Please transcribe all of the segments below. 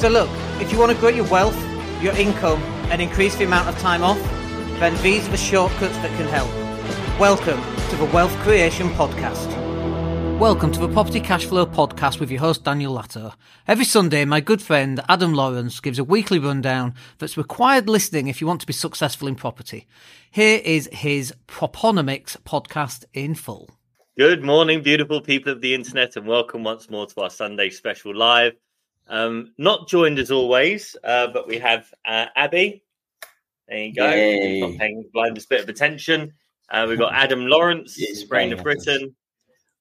So look, if you want to grow your wealth, your income, and increase the amount of time off, then these are the shortcuts that can help. Welcome to the Wealth Creation Podcast. Welcome to the Property Cash Flow Podcast with your host Daniel Latto. Every Sunday, my good friend Adam Lawrence gives a weekly rundown that's required listening if you want to be successful in property. Here is his Propenomix podcast in full. Good morning, beautiful people of the internet, and welcome once more to our Sunday special live. Um, not joined as always, uh, but we have uh, Abby. There you go. Not paying the blindest bit of attention. Uh, we've got Adam Lawrence, Yes, Brain of Britain.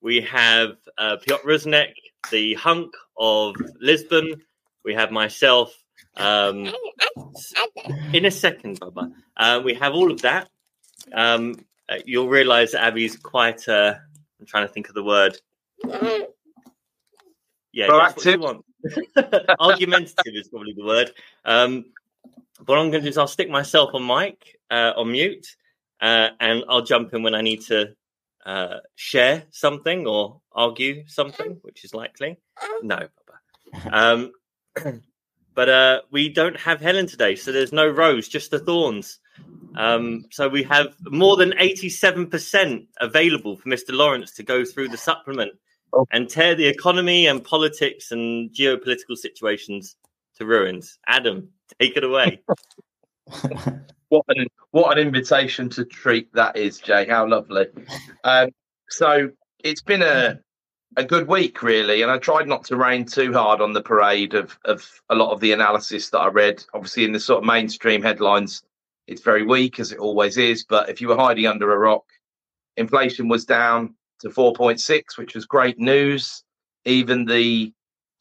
We have uh, Piotr Rusnek, the hunk of Lisbon. We have myself. Um, in a second, Bubba. Uh, we have all of that. Um, uh, you'll realise Abby's quite. Uh, I'm trying to think of the word. Yeah, that's what you Proactive. Argumentative is probably the word. Um, what I'm going to do is I'll stick myself on mic, uh, on mute, uh, and I'll jump in when I need to uh, share something or argue something, which is likely. No, Um, but uh, we don't have Helen today, so there's no Rose, just the Thorns. Um, so we have more than 87% available for Mr. Lawrence to go through the supplement. And tear the economy and politics and geopolitical situations to ruins. Adam, take it away. what an what an invitation to treat that is, Jay. How lovely. Um, so it's been a a good week, really, and I tried not to rain too hard on the parade of of a lot of the analysis that I read. Obviously, in the sort of mainstream headlines, it's very weak as it always is. But if you were hiding under a rock, inflation was down to 4.6, which was great news. Even the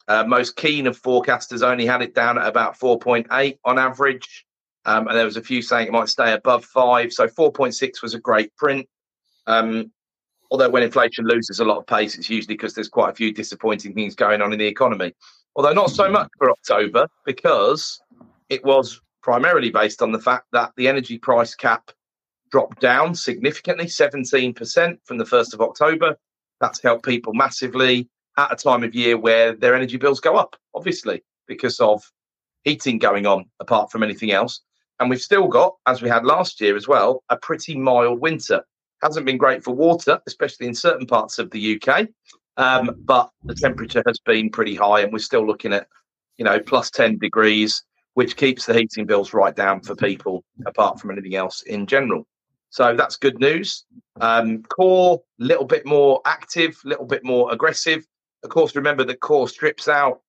uh, most keen of forecasters only had it down at about 4.8 on average. Um, and there was a few saying it might stay above five. So 4.6 was a great print. Um, although when inflation loses a lot of pace, it's usually because there's quite a few disappointing things going on in the economy. Although not so much for October, because it was primarily based on the fact that the energy price cap dropped down significantly, 17% from the 1st of October. That's helped people massively at a time of year where their energy bills go up, obviously, because of heating going on, apart from anything else. And we've still got, as we had last year as well, a pretty mild winter. Hasn't been great for water, especially in certain parts of the UK. Um, but the temperature has been pretty high, and we're still looking at, you know, plus 10 degrees, which keeps the heating bills right down for people, apart from anything else in general. So that's good news. Um, core, little bit more active, a little bit more aggressive. Of course, remember that core strips out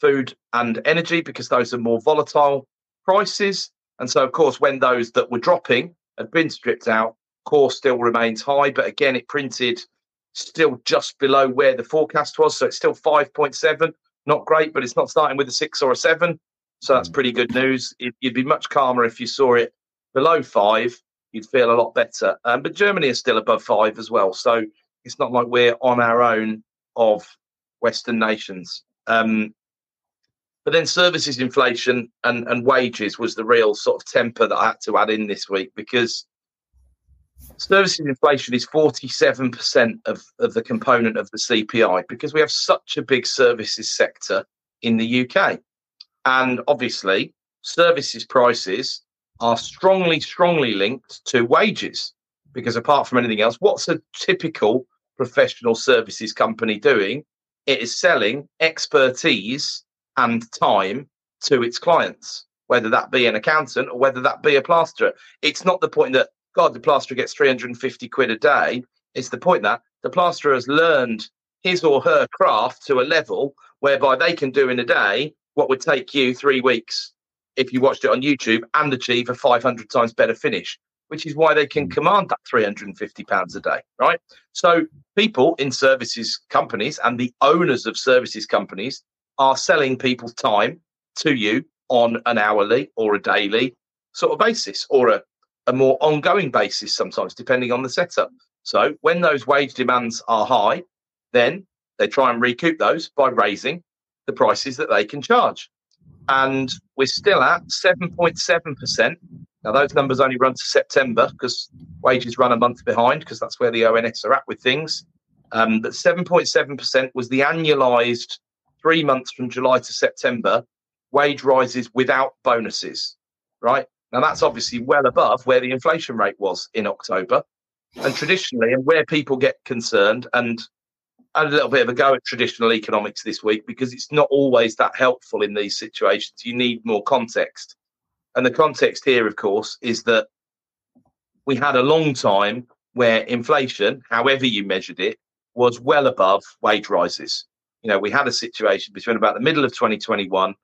food and energy because those are more volatile prices. And so, of course, when those that were dropping had been stripped out, core still remains high. But again, it printed still just below where the forecast was. So it's still 5.7. Not great, but it's not starting with a six or a seven. So that's pretty good news. You'd be much calmer if you saw it below five. You'd feel a lot better. Um, but Germany is still above five as well. So it's not like we're on our own of Western nations. Um, but then services inflation and, and wages was the real sort of temper that I had to add in this week because services inflation is 47% of, of the component of the CPI because we have such a big services sector in the UK. And obviously, services prices are strongly, strongly linked to wages because apart from anything else, what's a typical professional services company doing? It is selling expertise and time to its clients, whether that be an accountant or whether that be a plasterer. It's not the point that, God, the plasterer gets 350 quid a day. It's the point that the plasterer has learned his or her craft to a level whereby they can do in a day what would take you three weeks if you watched it on YouTube and achieve a 500 times better finish, which is why they can hmm. command that 350 pounds a day, right? So people in services companies and the owners of services companies are selling people's time to you on an hourly or a daily sort of basis or a, a more ongoing basis sometimes, depending on the setup. So when those wage demands are high, then they try and recoup those by raising the prices that they can charge. And we're still at 7.7%. Now, those numbers only run to September because wages run a month behind because that's where the ONS are at with things. Um, but 7.7% was the annualized three months from July to September wage rises without bonuses, right? Now that's obviously well above where the inflation rate was in October. And traditionally, and where people get concerned, and had a little bit of a go at traditional economics this week because it's not always that helpful in these situations. You need more context. And the context here, of course, is that we had a long time where inflation, however you measured it, was well above wage rises. You know, we had a situation between about the middle of 2021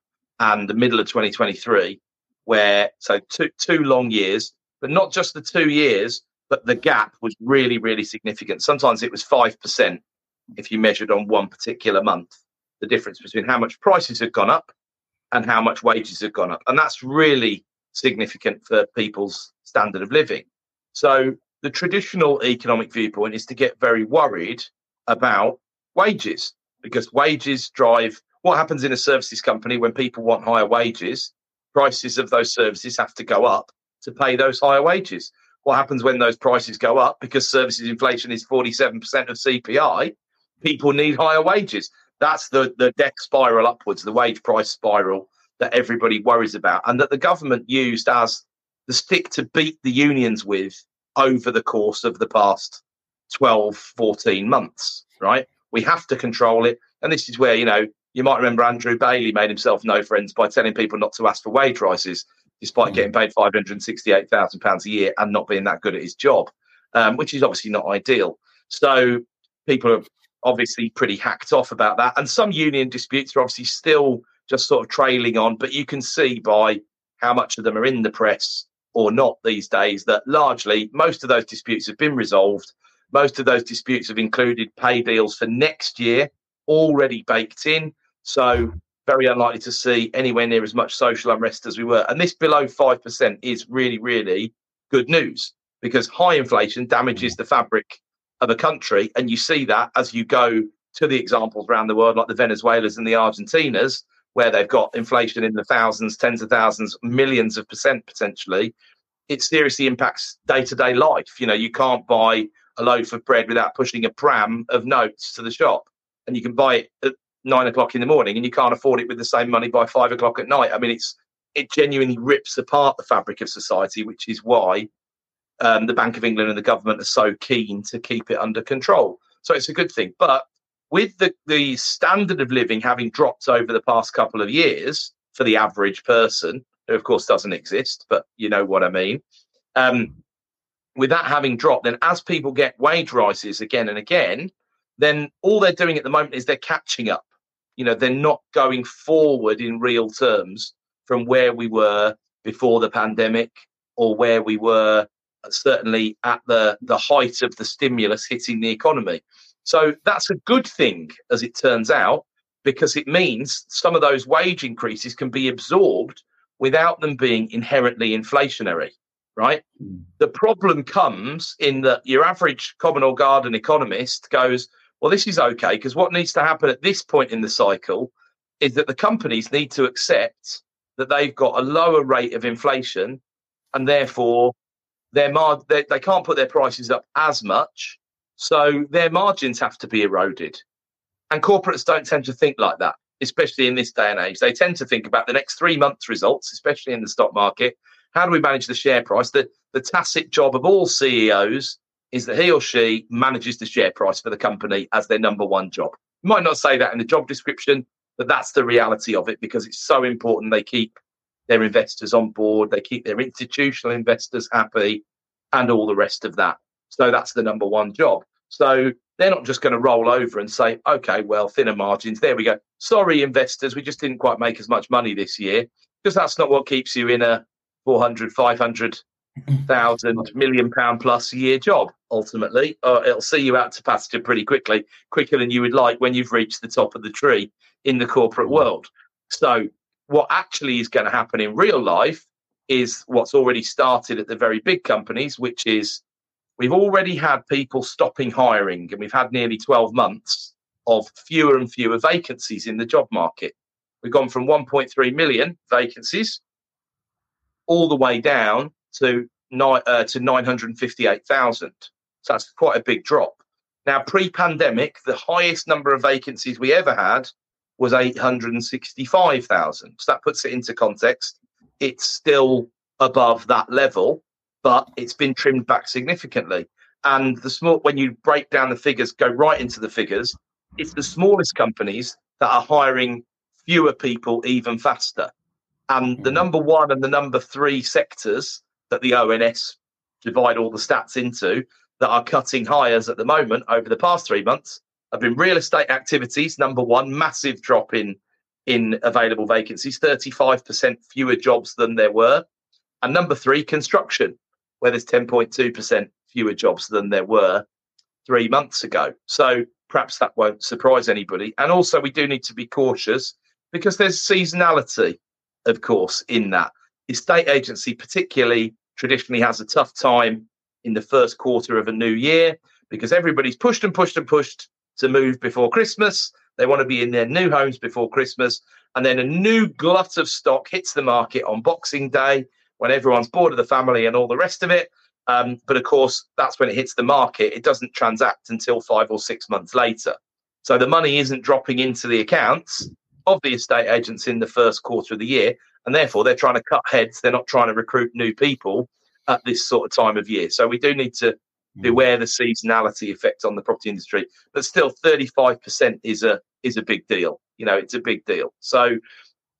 and the middle of 2023 where so two two long years, but not just the two years, but the gap was really really significant. Sometimes it was five percent if you measured on one particular month. The difference between how much prices had gone up and how much wages had gone up, and that's really significant for people's standard of living. So the traditional economic viewpoint is to get very worried about wages because wages drive what happens in a services company when people want higher wages prices of those services have to go up to pay those higher wages what happens when those prices go up because services inflation is 47% of cpi people need higher wages that's the the death spiral upwards the wage price spiral that everybody worries about and that the government used as the stick to beat the unions with over the course of the past 12 14 months right we have to control it. And this is where, you know, you might remember Andrew Bailey made himself no friends by telling people not to ask for wage rises, despite mm. getting paid £568,000 a year and not being that good at his job, um, which is obviously not ideal. So people are obviously pretty hacked off about that. And some union disputes are obviously still just sort of trailing on, but you can see by how much of them are in the press or not these days that largely most of those disputes have been resolved most of those disputes have included pay deals for next year already baked in. So, very unlikely to see anywhere near as much social unrest as we were. And this below 5% is really, really good news because high inflation damages mm. the fabric of a country. And you see that as you go to the examples around the world, like the Venezuelas and the Argentinas, where they've got inflation in the thousands, tens of thousands, millions of percent potentially. It seriously impacts day to day life. You know, you can't buy a loaf of bread without pushing a pram of notes to the shop. And you can buy it at nine o'clock in the morning and you can't afford it with the same money by five o'clock at night. I mean, it's it genuinely rips apart the fabric of society, which is why um, the Bank of England and the government are so keen to keep it under control. So it's a good thing. But with the, the standard of living having dropped over the past couple of years for the average person, who of course doesn't exist, but you know what I mean. Um, with that having dropped, then as people get wage rises again and again, then all they're doing at the moment is they're catching up. You know, they're not going forward in real terms from where we were before the pandemic or where we were certainly at the, the height of the stimulus hitting the economy. So that's a good thing, as it turns out, because it means some of those wage increases can be absorbed without them being inherently inflationary right? Mm. The problem comes in that your average common or garden economist goes, well, this is okay, because what needs to happen at this point in the cycle is that the companies need to accept that they've got a lower rate of inflation and therefore their mar- they, they can't put their prices up as much. So their margins have to be eroded. And corporates don't tend to think like that, especially in this day and age. They tend to think about the next three months' results, especially in the stock market, how do we manage the share price? The, the tacit job of all CEOs is that he or she manages the share price for the company as their number one job. You might not say that in the job description, but that's the reality of it because it's so important they keep their investors on board, they keep their institutional investors happy, and all the rest of that. So that's the number one job. So they're not just going to roll over and say, okay, well, thinner margins, there we go. Sorry, investors, we just didn't quite make as much money this year because that's not what keeps you in a 400, 500,000 million pound plus a year job ultimately. Uh, it'll see you out to pasture pretty quickly, quicker than you would like when you've reached the top of the tree in the corporate mm. world. So, what actually is going to happen in real life is what's already started at the very big companies, which is we've already had people stopping hiring, and we've had nearly 12 months of fewer and fewer vacancies in the job market. We've gone from 1.3 million vacancies all the way down to uh, to 958,000. So that's quite a big drop. Now, pre-pandemic, the highest number of vacancies we ever had was 865,000. So that puts it into context. It's still above that level, but it's been trimmed back significantly. And the small, when you break down the figures, go right into the figures, it's the smallest companies that are hiring fewer people even faster. And the mm-hmm. number one and the number three sectors that the ONS divide all the stats into that are cutting hires at the moment over the past three months have been real estate activities. Number one, massive drop in in available vacancies, 35% fewer jobs than there were. And number three, construction, where there's 10.2% fewer jobs than there were three months ago. So perhaps that won't surprise anybody. And also, we do need to be cautious because there's seasonality, of course, in that. Estate agency, particularly, traditionally has a tough time in the first quarter of a new year because everybody's pushed and pushed and pushed to move before Christmas. They want to be in their new homes before Christmas. And then a new glut of stock hits the market on Boxing Day when everyone's bored of the family and all the rest of it. Um, but of course, that's when it hits the market. It doesn't transact until five or six months later. So the money isn't dropping into the accounts of the estate agents in the first quarter of the year. And therefore, they're trying to cut heads. They're not trying to recruit new people at this sort of time of year. So we do need to Mm. beware the seasonality effect on the property industry. But still, 35% is a is a big deal. You know, it's a big deal. So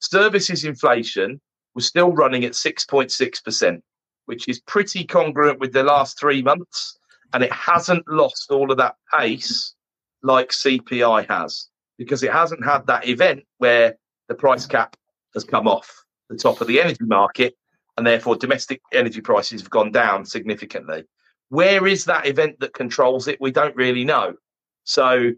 services inflation was still running at 6.6%, which is pretty congruent with the last three months. And it hasn't lost all of that pace like CPI has, because it hasn't had that event where the price cap has come off the top of the energy market and therefore domestic energy prices have gone down significantly. Where is that event that controls it? We don't really know. So,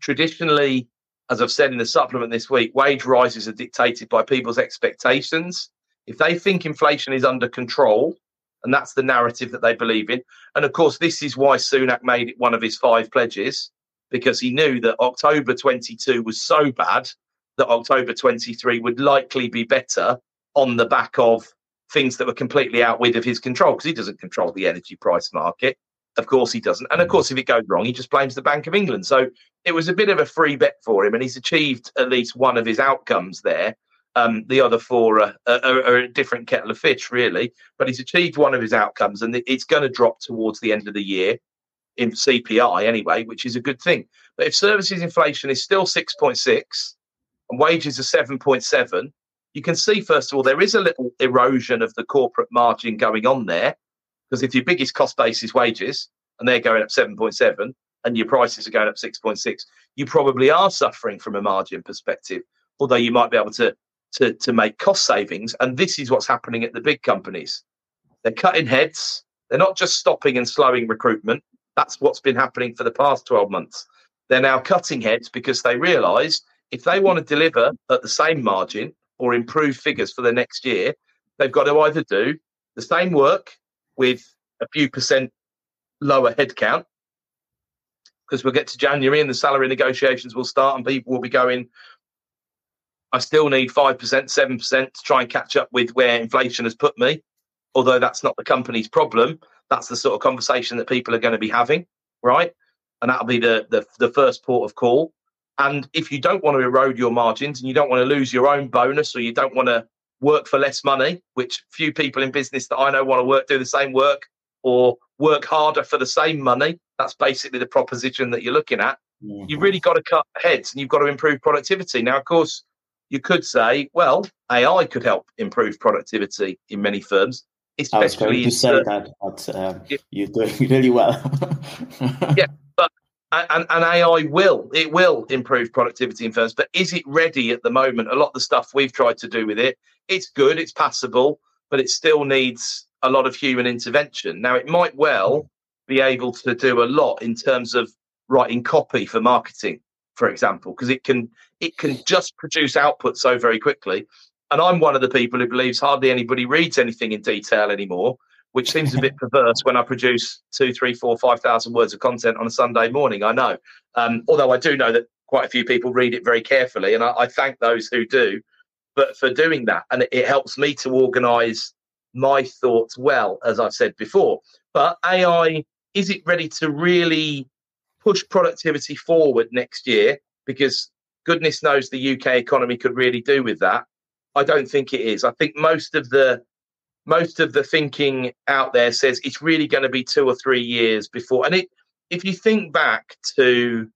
traditionally, as I've said in the supplement this week, wage rises are dictated by people's expectations. If they think inflation is under control, and that's the narrative that they believe in, and of course, this is why Sunak made it one of his five pledges because he knew that October 22 was so bad that October 23 would likely be better on the back of things that were completely outwith of his control because he doesn't control the energy price market. Of course, he doesn't. And of course, if it goes wrong, he just blames the Bank of England. So it was a bit of a free bet for him, and he's achieved at least one of his outcomes there. Um, the other four are, are, are, a different kettle of fish, really. But he's achieved one of his outcomes, and it's going to drop towards the end of the year in CPI anyway, which is a good thing. But if services inflation is still 6.6 and wages are 7.7, you can see, first of all, there is a little erosion of the corporate margin going on there. Because if your biggest cost base is wages and they're going up 7.7 and your prices are going up 6.6, you probably are suffering from a margin perspective, although you might be able to, to, to make cost savings. And this is what's happening at the big companies. They're cutting heads. They're not just stopping and slowing recruitment. That's what's been happening for the past 12 months. They're now cutting heads because they realize if they want to deliver at the same margin or improve figures for the next year, they've got to either do the same work with a few percent lower headcount, because we'll get to January and the salary negotiations will start, and people will be going, I still need 5%, 7% to try and catch up with where inflation has put me. Although that's not the company's problem, that's the sort of conversation that people are going to be having, right? And that'll be the, the, the first port of call. And if you don't want to erode your margins and you don't want to lose your own bonus or you don't want to work for less money, which few people in business that I know want to work, do the same work or work harder for the same money. That's basically the proposition that you're looking at. Mm-hmm. You've really got to cut heads and you've got to improve productivity. Now, of course, you could say, well, AI could help improve productivity in many firms. Especially I was going to say that, but um, yeah. you're doing really well. yeah, and, and, AI will it will improve productivity in firms, but is it ready at the moment? A lot of the stuff we've tried to do with it, it's good, it's passable, but it still needs a lot of human intervention. Now, it might well be able to do a lot in terms of writing copy for marketing, for example, because it can it can just produce output so very quickly. And I'm one of the people who believes hardly anybody reads anything in detail anymore which seems a bit perverse when I produce two, three, four, five thousand words of content on a Sunday morning. I know, um, although I do know that quite a few people read it very carefully, and I, I thank those who do. But for doing that, and it, it helps me to organise my thoughts well, as I've said before. But AI is it ready to really push productivity forward next year? Because goodness knows the UK economy could really do with that. I don't think it is. I think most of the most of the thinking out there says it's really going to be two or three years before. And it, if you think back to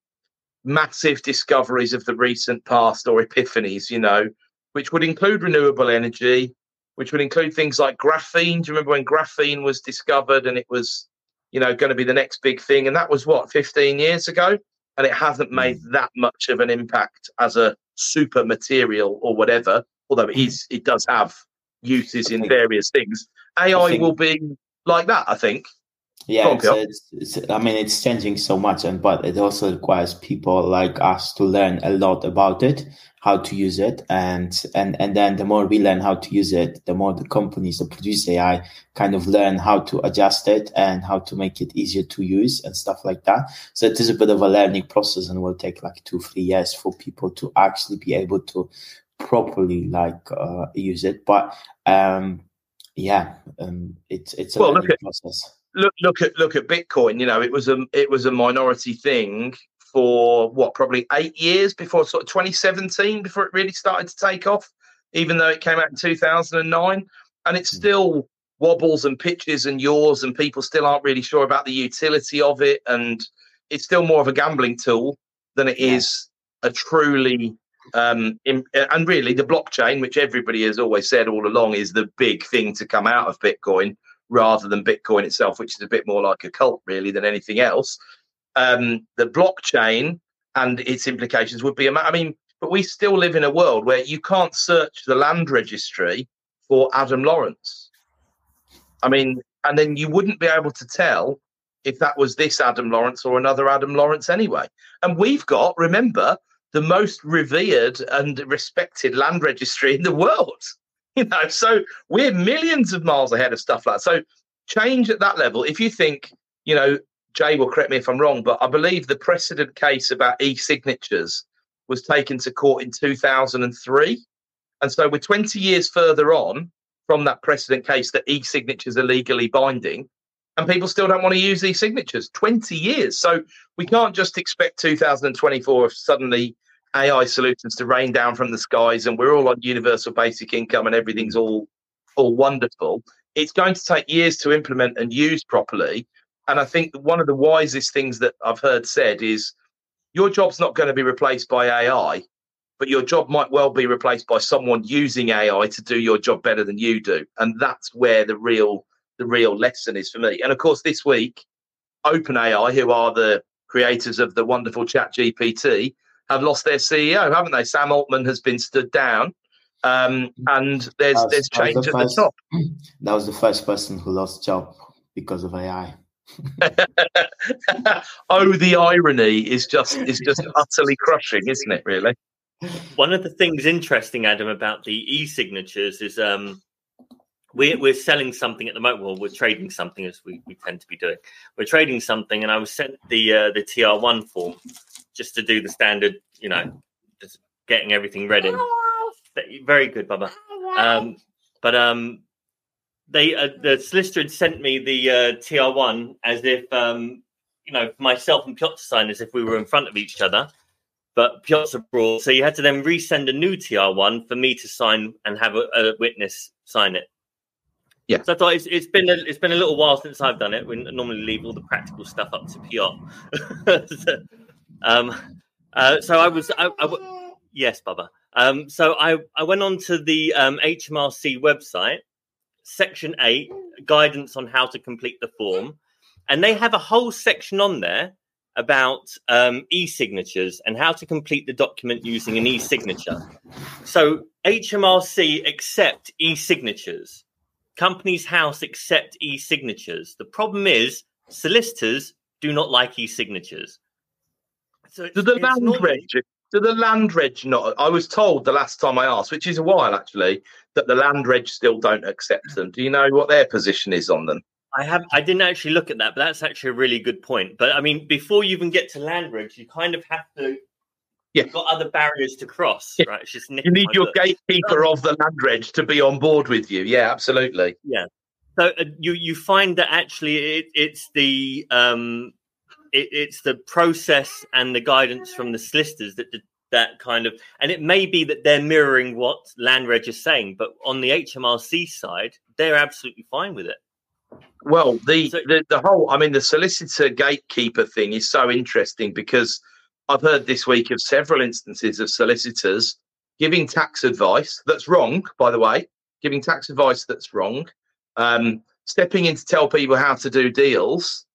massive discoveries of the recent past or epiphanies, you know, which would include renewable energy, which would include things like graphene. Do you remember when graphene was discovered and it was, you know, going to be the next big thing? And that was what, 15 years ago? And it hasn't made mm. that much of an impact as a super material or whatever, although it is, it does have uses in various things. AI think, will be like that, I think. Yeah, it's, it's, it's, I mean, it's changing so much, and but it also requires people like us to learn a lot about it, how to use it, and and and then the more we learn how to use it, the more the companies that produce AI kind of learn how to adjust it and how to make it easier to use and stuff like that. So it is a bit of a learning process, and will take like two three years for people to actually be able to properly like uh, use it. But um, yeah, um, it's it's a well, look at, process. Look look at look at Bitcoin. You know, it was a it was a minority thing for what probably eight years before sort of 2017 before it really started to take off. Even though it came out in 2009, and it hmm. still wobbles and pitches and yaws, and people still aren't really sure about the utility of it, and it's still more of a gambling tool than it yeah. is a truly um, in, and really, the blockchain, which everybody has always said all along, is the big thing to come out of Bitcoin rather than Bitcoin itself, which is a bit more like a cult, really, than anything else. Um, the blockchain and its implications would be, I mean, but we still live in a world where you can't search the land registry for Adam Lawrence. I mean, and then you wouldn't be able to tell if that was this Adam Lawrence or another Adam Lawrence anyway. And we've got, remember, the most revered and respected land registry in the world. You know, so we're millions of miles ahead of stuff like that. So change at that level. If you think, you know, Jay will correct me if I'm wrong, but I believe the precedent case about e-signatures was taken to court in 2003. And so we're 20 years further on from that precedent case that e-signatures are legally binding and people still don't want to use these signatures. 20 years. So we can't just expect 2024 if suddenly ai solutions to rain down from the skies and we're all on universal basic income and everything's all all wonderful. It's going to take years to implement and use properly. And i think one of the wisest things that i've heard said is your job's not going to be replaced by ai but your job might well be replaced by someone using ai to do your job better than you do. And that's where the real the real lesson is for me. And of course, this week, OpenAI, who are the creators of the wonderful Chat GPT, have lost their CEO, haven't they? Sam Altman has been stood down, um, and there's was, there's change the first, at the top. That was the first person who lost job because of AI. oh, the irony is just is just utterly crushing, isn't it? Really. One of the things interesting, Adam, about the e-signatures is um, we're, we're selling something at the moment. Well, we're trading something as we, we tend to be doing. We're trading something, and I was sent the uh, the TR1 form just to do the standard, you know, just getting everything ready. Very good, Baba. Um, but um, they uh, the solicitor had sent me the uh, TR1 as if um, you know myself and Piotr signed as if we were in front of each other. But Piotr abroad, so you had to then resend a new TR1 for me to sign and have a, a witness sign it. Yeah. So I thought it's, it's been a, it's been a little while since I've done it. We normally leave all the practical stuff up to Piotr. so, um, uh, so I was, I, I, yes, Baba. Um, so I, I went on to the um, HMRC website, section eight, guidance on how to complete the form, and they have a whole section on there about um, e-signatures and how to complete the document using an e-signature. So HMRC accept e-signatures Companies House accept e-signatures. The problem is solicitors do not like e-signatures. So do the land normally... reg? Do the land reg not? I was told the last time I asked, which is a while actually, that the land reg still don't accept them. Do you know what their position is on them? I have. I didn't actually look at that, but that's actually a really good point. But I mean, before you even get to land reg, you kind of have to yeah. You've got other barriers to cross, yeah. right? It's just you need your book. gatekeeper of the land reg to be on board with you. Yeah, absolutely. Yeah. So uh, you you find that actually it, it's the um it, it's the process and the guidance from the solicitors that that kind of, and it may be that they're mirroring what Landreg is saying, but on the HMRC side, they're absolutely fine with it. Well, the, so, the the whole, I mean, the solicitor gatekeeper thing is so interesting because I've heard this week of several instances of solicitors giving tax advice that's wrong, by the way, giving tax advice that's wrong, um, stepping in to tell people how to do deals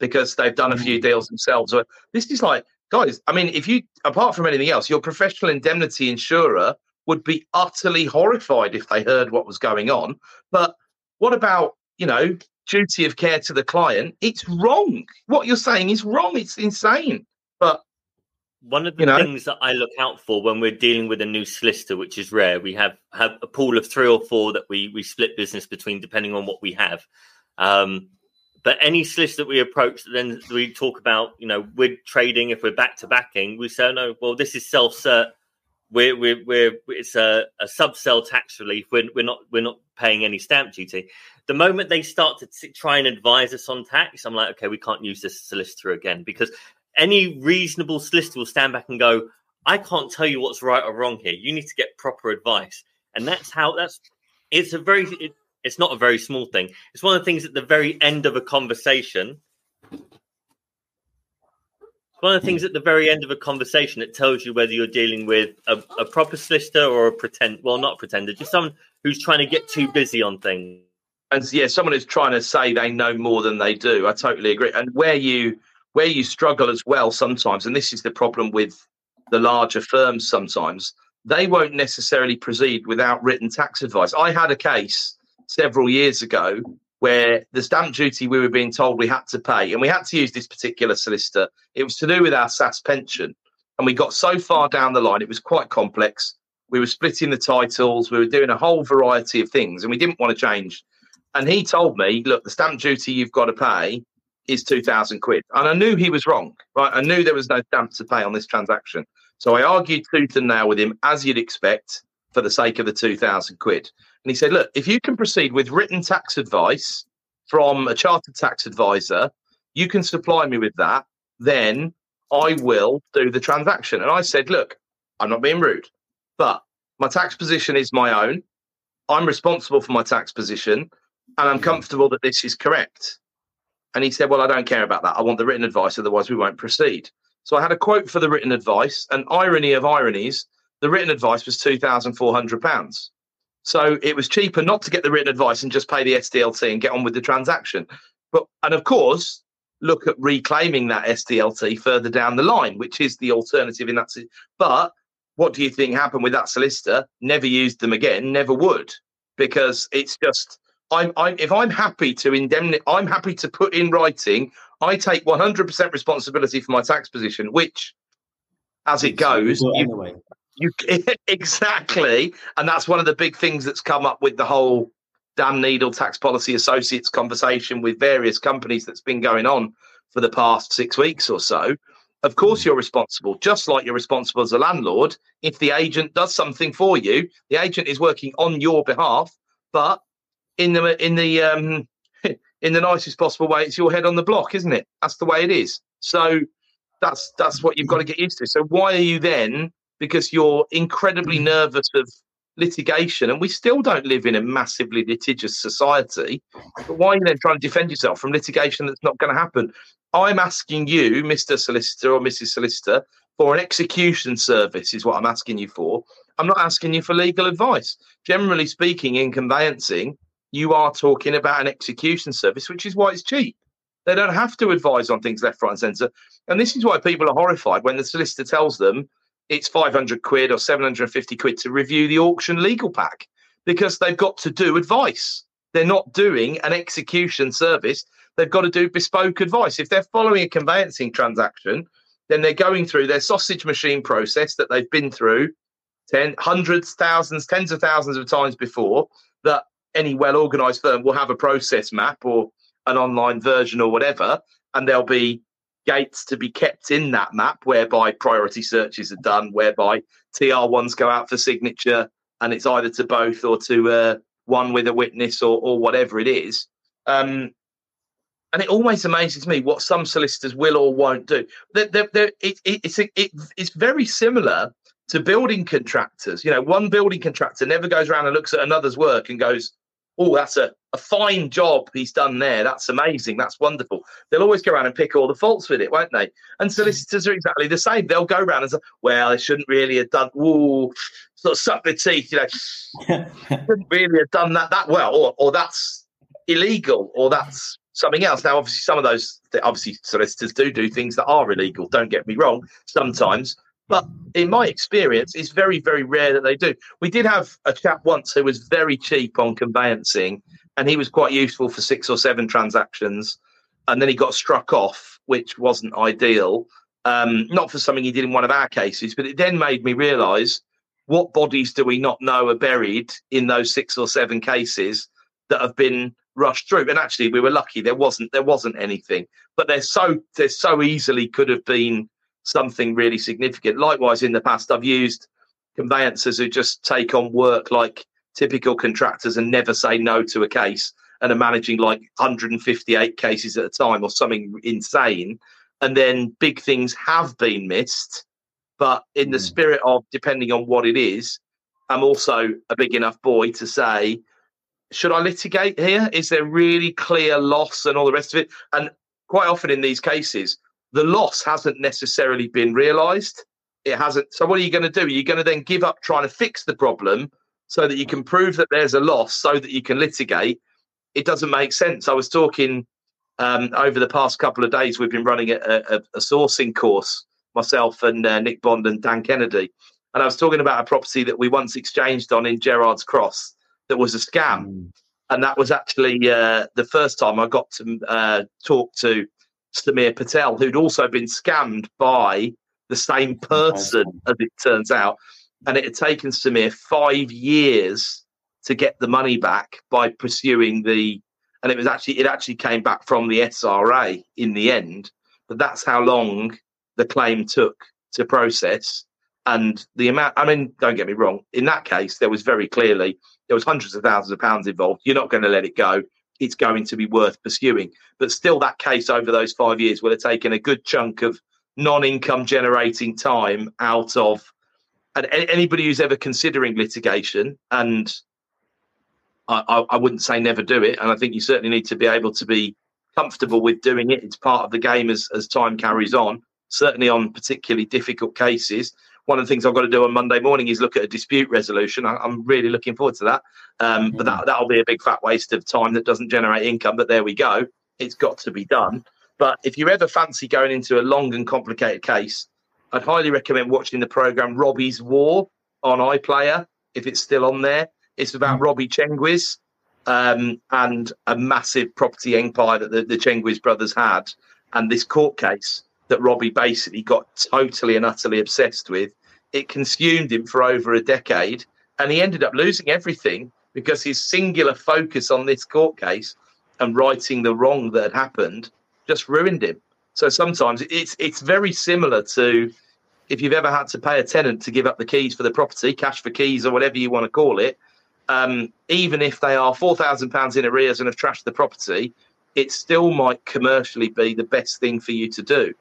because they've done a few mm. deals themselves. This is like, guys, I mean, if you, apart from anything else, your professional indemnity insurer would be utterly horrified if they heard what was going on. But what about, you know, duty of care to the client? It's wrong. What you're saying is wrong. It's insane. But one of the you know, things that I look out for when we're dealing with a new solicitor, which is rare, we have have a pool of three or four that we we split business between depending on what we have. Um, but any solicitor that we approach, then we talk about, you know, we're trading. If we're back to backing, we say, oh, no, well, this is self cert. We're, we're, we're, it's a, a sub sell tax relief. We're, we're not, we're not paying any stamp duty. The moment they start to t- try and advise us on tax, I'm like, okay, we can't use this solicitor again because any reasonable solicitor will stand back and go, I can't tell you what's right or wrong here. You need to get proper advice. And that's how that's it's a very it, it's not a very small thing. It's one of the things at the very end of a conversation. one of the things at the very end of a conversation that tells you whether you're dealing with a, a proper solicitor or a pretend well not pretender, just someone who's trying to get too busy on things. And yeah, someone who's trying to say they know more than they do. I totally agree. And where you where you struggle as well sometimes, and this is the problem with the larger firms sometimes, they won't necessarily proceed without written tax advice. I had a case several years ago where the stamp duty we were being told we had to pay, and we had to use this particular solicitor. It was to do with our SSAS pension. And we got so far down the line, it was quite complex. We were splitting the titles, we were doing a whole variety of things, and we didn't want to change. And he told me, look, the stamp duty you've got to pay is 2,000 quid. And I knew he was wrong, right? I knew there was no stamp to pay on this transaction. So I argued tooth and nail with him, as you'd expect, for the sake of the 2,000 quid. And he said, look, if you can proceed with written tax advice from a chartered tax advisor, you can supply me with that, then I will do the transaction. And I said, look, I'm not being rude, but my tax position is my own. I'm responsible for my tax position, and I'm comfortable that this is correct. And he said, Well, I don't care about that. I want the written advice, otherwise, we won't proceed. So I had a quote for the written advice. And irony of ironies, the written advice was £2,400. So it was cheaper not to get the written advice and just pay the SDLT and get on with the transaction. But and of course, look at reclaiming that SDLT further down the line, which is the alternative in that. But what do you think happened with that solicitor? Never used them again. Never would, because it's just I'm, I'm if I'm happy to indemnify, I'm happy to put in writing. I take 100% responsibility for my tax position, which, as it goes, you, anyway. you exactly, and that's one of the big things that's come up with the whole Dan Neidle Tax Policy Associates conversation with various companies that's been going on for the past six weeks or so. Of course, you're responsible, just like you're responsible as a landlord. If the agent does something for you, the agent is working on your behalf, but in the in the um, in the nicest possible way. It's your head on the block, isn't it? That's the way it is. So that's that's what you've got to get used to. So why are you then? Because you're incredibly nervous of litigation, and we still don't live in a massively litigious society. But why are you then trying to defend yourself from litigation that's not going to happen? I'm asking you, Mr. Solicitor or Mrs. Solicitor, for an execution service, is what I'm asking you for. I'm not asking you for legal advice. Generally speaking, in conveyancing, you are talking about an execution service, which is why it's cheap. They don't have to advise on things left, right, and centre. And this is why people are horrified when the solicitor tells them it's 500 quid or 750 quid to review the auction legal pack because they've got to do advice. They're not doing an execution service. They've got to do bespoke advice. If they're following a conveyancing transaction, then they're going through their sausage machine process that they've been through ten, hundreds, thousands, tens of thousands of times before that any well organized firm will have a process map or an online version or whatever, and there'll be gates to be kept in that map whereby priority searches are done, whereby TR1s go out for signature, and it's either to both or to uh, one with a witness or, or whatever it is. Um, and it always amazes me what some solicitors will or won't do. They're, they're, it, it, it's it, it's very similar to building contractors. You know, one building contractor never goes around and looks at another's work and goes, "Oh, that's a, a fine job he's done there. That's amazing. That's wonderful." They'll always go around and pick all the faults with it, won't they? And hmm. solicitors are exactly the same. They'll go around and say, "Well, they shouldn't really have done." Ooh, sort of suck their teeth. You know, shouldn't really have done that that well, or or that's illegal, or that's something else. Now, obviously, some of those, obviously, solicitors do do things that are illegal. Don't get me wrong, sometimes. But in my experience, it's very, very rare that they do. We did have a chap once who was very cheap on conveyancing, and he was quite useful for six or seven transactions. And then he got struck off, which wasn't ideal. Um, not for something he did in one of our cases, but it then made me realise what bodies do we not know are buried in those six or seven cases that have been rushed through. And actually, we were lucky there wasn't there wasn't anything. But there so there so easily could have been something really significant. Likewise, in the past, I've used conveyancers who just take on work like typical contractors and never say no to a case and are managing like 158 cases at a time or something insane. And then big things have been missed. But in the mm. spirit of depending on what it is, I'm also a big enough boy to say, should I litigate here? Is there really clear loss and all the rest of it? And quite often in these cases, the loss hasn't necessarily been realized. It hasn't. So, what are you going to do? Are you going to then give up trying to fix the problem so that you can prove that there's a loss so that you can litigate? It doesn't make sense. I was talking um, over the past couple of days, we've been running a, a, a sourcing course, myself and uh, Nick Bond and Dan Kennedy. And I was talking about a property that we once exchanged on in Gerrard's Cross that was a scam. Mm. And that was actually uh, the first time I got to uh, talk to Samir Patel, who'd also been scammed by the same person, as it turns out. And it had taken Samir five years to get the money back by pursuing the, and it was actually, it actually came back from the SRA in the end. But that's how long the claim took to process. And the amount, I mean, don't get me wrong, in that case, there was very clearly, there was hundreds of thousands of pounds involved. You're not going to let it go it's going to be worth pursuing. But still, that case over those five years will have taken a good chunk of non-income generating time out of and anybody who's ever considering litigation. And I, I, wouldn't say never do it. And i think you certainly need to be able to be comfortable with doing it. It's part of the game as, as time carries on certainly on particularly difficult cases one of the things I've got to do on Monday morning is look at a dispute resolution. I, am really looking forward to that. Um, But that, that'll be a big fat waste of time that doesn't generate income. But there we go. It's got to be done. But if you ever fancy going into a long and complicated case, I'd highly recommend watching the program Robbie's War on iPlayer if it's still on there. It's about mm. Robbie Tchenguiz um, and a massive property empire that the, the Tchenguiz brothers had, and this court case that Robbie basically got totally and utterly obsessed with. It consumed him for over a decade, and he ended up losing everything because his singular focus on this court case and righting the wrong that had happened just ruined him. So sometimes it's it's very similar to if you've ever had to pay a tenant to give up the keys for the property, cash for keys or whatever you want to call it. Um, even if they are four thousand pounds in arrears and have trashed the property, it still might commercially be the best thing for you to do.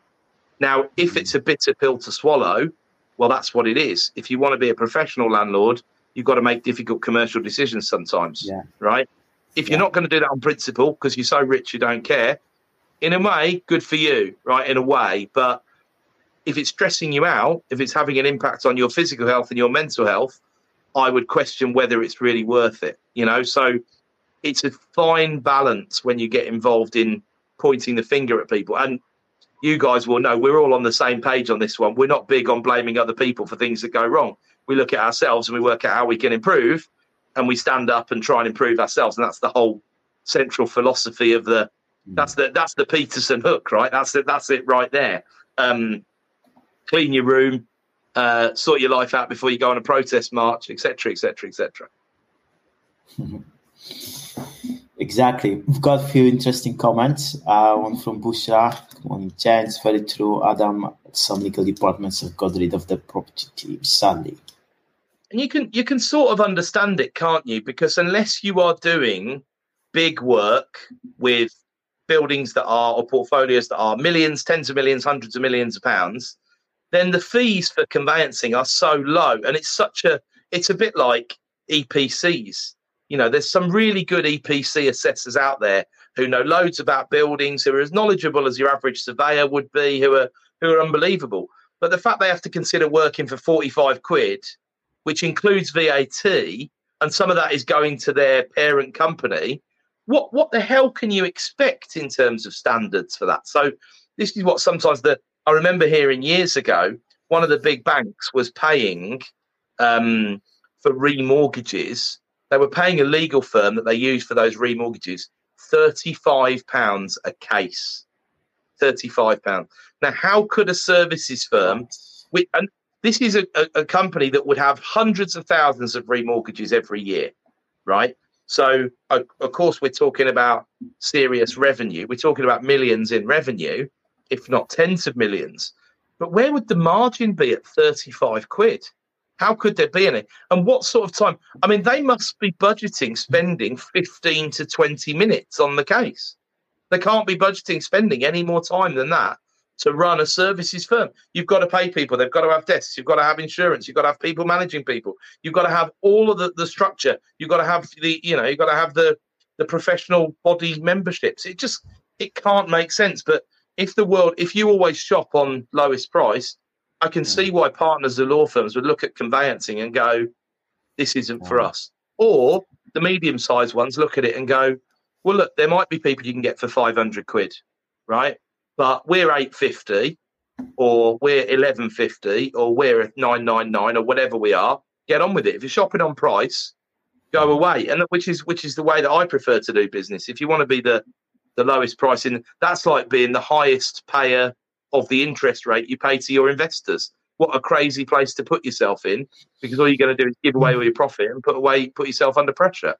Now, if it's a bitter pill to swallow, well, that's what it is. If you want to be a professional landlord, you've got to make difficult commercial decisions sometimes, yeah. right? If yeah. you're not going to do that on principle because you're so rich you don't care, in a way, good for you, right? In a way, but if it's stressing you out, if it's having an impact on your physical health and your mental health, I would question whether it's really worth it. You know, so it's a fine balance when you get involved in pointing the finger at people. And you guys will know we're all on the same page on this one. We're not big on blaming other people for things that go wrong. We look at ourselves and we work out how we can improve, and we stand up and try and improve ourselves. And that's the whole central philosophy of the. That's the that's the Peterson hook, right? That's it. That's it right there. Um, clean your room, uh, sort your life out before you go on a protest march, etc., etc., etc. Exactly. We've got a few interesting comments. Uh, one from Bushra. Morning, It's very true. Adam, some legal departments have got rid of the property team, sadly. And you can you can sort of understand it, can't you? Because unless you are doing big work with buildings that are or portfolios that are millions, tens of millions, hundreds of millions of pounds, then the fees for conveyancing are so low, and it's such a it's a bit like EPCs. You know, there's some really good EPC assessors out there who know loads about buildings, who are as knowledgeable as your average surveyor would be, who are who are unbelievable. But the fact they have to consider working for 45 quid, which includes VAT, and some of that is going to their parent company, what what the hell can you expect in terms of standards for that? So this is what sometimes the I remember hearing years ago, one of the big banks was paying um, for remortgages. They were paying a legal firm that they used for those remortgages £35 a case. £35. Now, how could a services firm, which, and this is a, a, a company that would have hundreds of thousands of remortgages every year, right? So, of course, we're talking about serious revenue. We're talking about millions in revenue, if not tens of millions. But where would the margin be at 35 quid? How could there be any? And what sort of time? I mean, they must be budgeting spending 15 to 20 minutes on the case. They can't be budgeting spending any more time than that to run a services firm. You've got to pay people, they've got to have desks, you've got to have insurance, you've got to have people managing people, you've got to have all of the, the structure, you've got to have the, you know, you've got to have the the professional body memberships. It just it can't make sense. But if the world, if you always shop on lowest price, I can see mm. why partners of law firms would look at conveyancing and go, this isn't for mm. us. Or the medium sized ones look at it and go, well, look, there might be people you can get for 500 quid, right? But we're 850 or we're 1150 or we're 999 or whatever we are. Get on with it. If you're shopping on price, go mm. away. And which is which is the way that I prefer to do business. If you want to be the the lowest price in that's like being the highest payer of the interest rate you pay to your investors. What a crazy place to put yourself in because all you're going to do is give away all your profit and put away put yourself under pressure.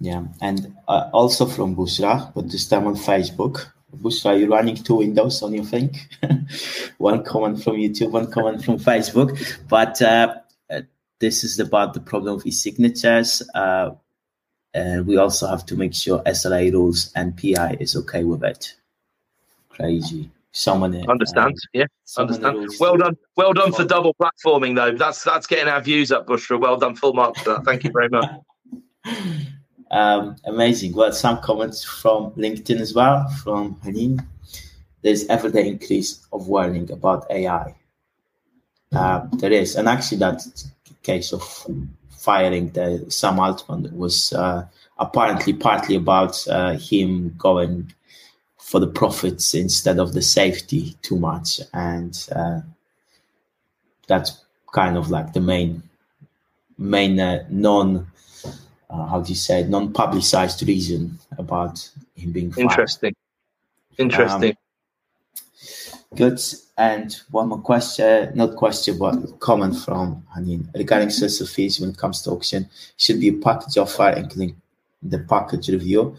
Yeah, and uh, also from Busra, but this time on Facebook. Busra, you're running two windows on your thing. one comment from YouTube, one comment from Facebook. But uh, uh, this is about the problem of e-signatures. Uh, and we also have to make sure SLA rules and PI is okay with it. Crazy someone understand. um, yeah understand. well done. well done for double platforming though. That's that's getting our views up bushra. Well done. Full marks for that. Thank you very much. Um, amazing. Well some comments from linkedin as well from hanin there's everyday increase of warning about ai uh, there is. And actually that case of firing the sam altman was uh, apparently partly about uh, him going for the profits instead of the safety too much, and uh, that's kind of like the main main uh, non uh, how do you say non publicized reason about him being fired. interesting. Interesting. Um, good. And one more question not question but comment from Hanin. Regarding social fees when it comes to auction should be a package offer including the package review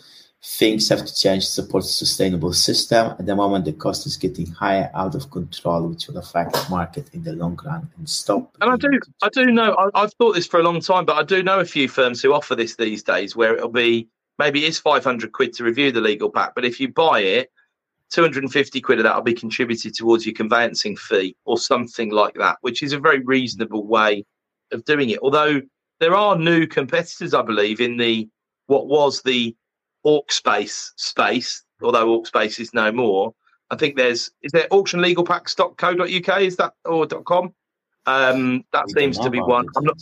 things have to change to support a sustainable system. At the moment, the cost is getting higher, out of control, which will affect the market in the long run and stop. And I do, I do know, I, have thought this for a long time, but I do know a few firms who offer this these days, where it'll be maybe it's five hundred quid to review the legal pack, but if you buy it. 250 quid of that will be contributed towards your conveyancing fee or something like that, which is a very reasonable way of doing it. Although there are new competitors, I believe, in the what was the Aukspace space, although Aukspace is no more. I think there's is there auctionlegalpacks.co.uk is that or .com? Um, that we seems to be one. I'm not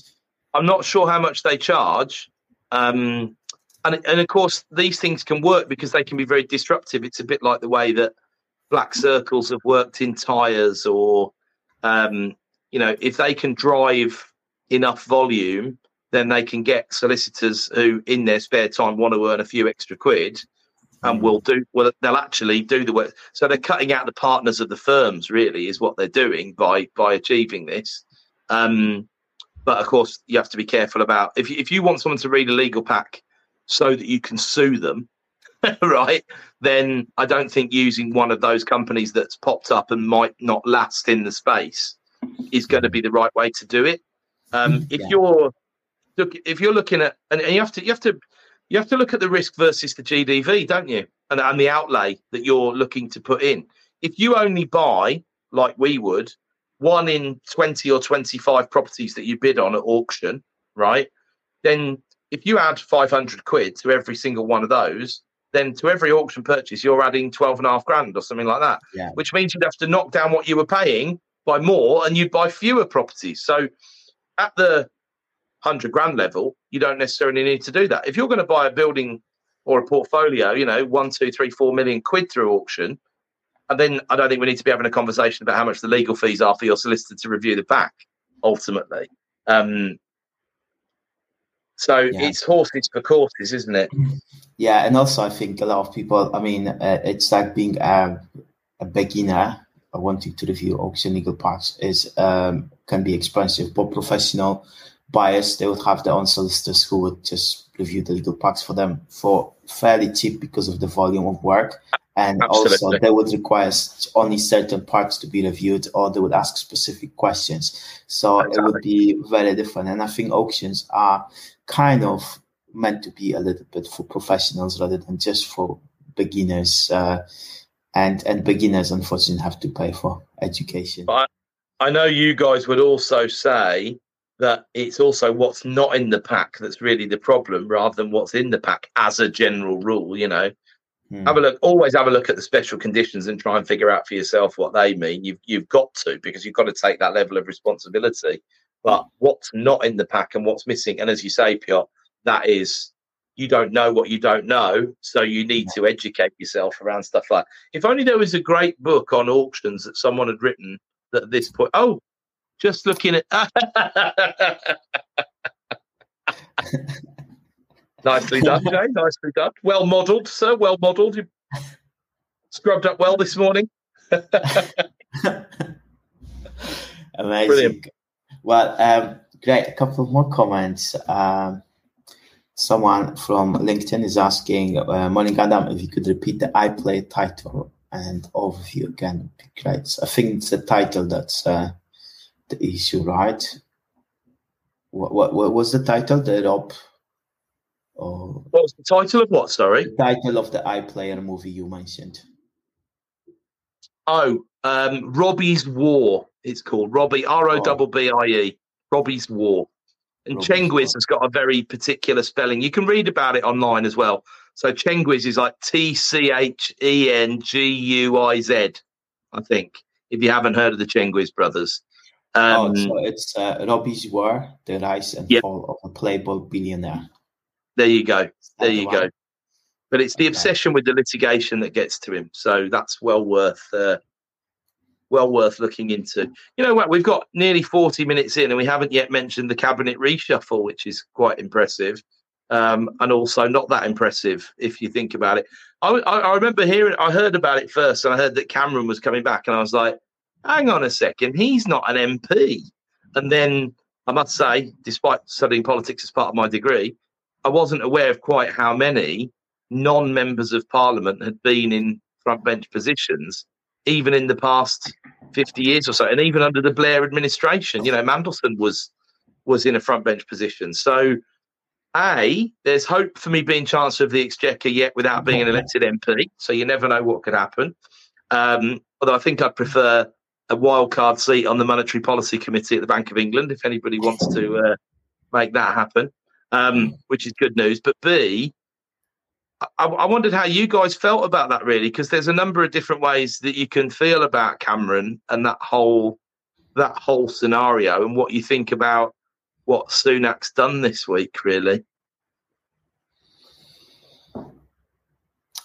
I'm not sure how much they charge. Um, and and of course these things can work because they can be very disruptive. It's a bit like the way that Blackcircles have worked in tires or um, you know, if they can drive enough volume, then they can get solicitors who, in their spare time, want to earn a few extra quid, and will do. Well, they'll actually do the work. So they're cutting out the partners of the firms. Really, is what they're doing by by achieving this. Um, but of course, you have to be careful about if you, if you want someone to read a legal pack so that you can sue them, right? Then I don't think using one of those companies that's popped up and might not last in the space is going to be the right way to do it. Um, if yeah. you're look if you're looking at and, you have to you have to you have to look at the risk versus the GDV, don't you? and, and the outlay that you're looking to put in. If you only buy, like we would, one in 20 or 25 properties that you bid on at auction, right? Then if you add 500 quid to every single one of those, then to every auction purchase, you're adding 12 and a half grand or something like that, Yeah. which means you'd have to knock down what you were paying by more and you'd buy fewer properties. So at the 100 grand level, you don't necessarily need to do that. If you're going to buy a building or a portfolio, you know, one, two, three, four million quid through auction, and then I don't think we need to be having a conversation about how much the legal fees are for your solicitor to review the back ultimately. Um, so Yeah. it's horses for courses, isn't it? Yeah, and also I think a lot of people. I mean, uh, it's like being a, a beginner wanting to review auction legal parts is um, can be expensive. But professional buyers, they would have their own solicitors who would just review the legal packs for them for fairly cheap because of the volume of work. And also, they would require only certain parts to be reviewed, or they would ask specific questions. So it would be very different. And I think auctions are kind of meant to be a little bit for professionals rather than just for beginners. Uh, and and beginners, unfortunately, have to pay for education. But I know you guys would also say that it's also what's not in the pack that's really the problem rather than what's in the pack as a general rule, you know. Hmm. Have a look, always have a look at the special conditions and try and figure out for yourself what they mean. You've you've got to because you've got to take that level of responsibility. But what's not in the pack and what's missing, and as you say, Piotr, that is you don't know what you don't know, so you need to educate yourself around stuff like. If only there was a great book on auctions that someone had written that at this point. Oh, just looking at. Nicely done, Jay. Nicely done. Well modelled, sir. Well modelled. You scrubbed up well this morning. Amazing. Brilliant. Well, um, great. A couple of more comments. Um, someone from LinkedIn is asking, uh, Morning Adam, if you could repeat the iPlay title and overview again, would be great. So I think it's the title that's uh, the issue, right? What, what, what was the title? The Rob? Or What was the title of what? Sorry. the title of the iPlayer movie you mentioned? Oh, um, Robbie's War. It's called Robbie R O B B I E. Robbie's War. And Robbie's War. Tchenguiz has got a very particular spelling. You can read about it online as well. So Tchenguiz is like T C H E N G U I Z, I think. If you haven't heard of the Tchenguiz brothers, um, oh, so it's uh, Robbie's War, The Rise and Yep. Fall of a Playboy Billionaire. there you go. There the you go. But it's the Okay. obsession with the litigation that gets to him. So that's well worth uh, well worth looking into. You know what? We've got nearly 40 minutes in and we haven't yet mentioned the cabinet reshuffle, which is quite impressive. Um, and also not that impressive if you think about it. I, I, I remember hearing, I heard about it first and I heard that Cameron was coming back and I was like, hang on a second, he's not an MP. And then I must say, despite studying politics as part of my degree, I wasn't aware of quite how many non members of parliament had been in front bench positions, even in the past 50 years or so, and even under the Blair administration. You know, Mandelson was was in a front bench position. So, A, there's hope for me being Chancellor of the Exchequer yet without being an elected MP. So you never know what could happen. Um, although I think I'd prefer a wild card seat on the Monetary Policy Committee at the Bank of England if anybody wants to uh, make that happen, um, which is good news. But B, I, I wondered how you guys felt about that really, because there's a number of different ways that you can feel about Cameron and that whole that whole scenario, and what you think about what Sunak's done this week. Really,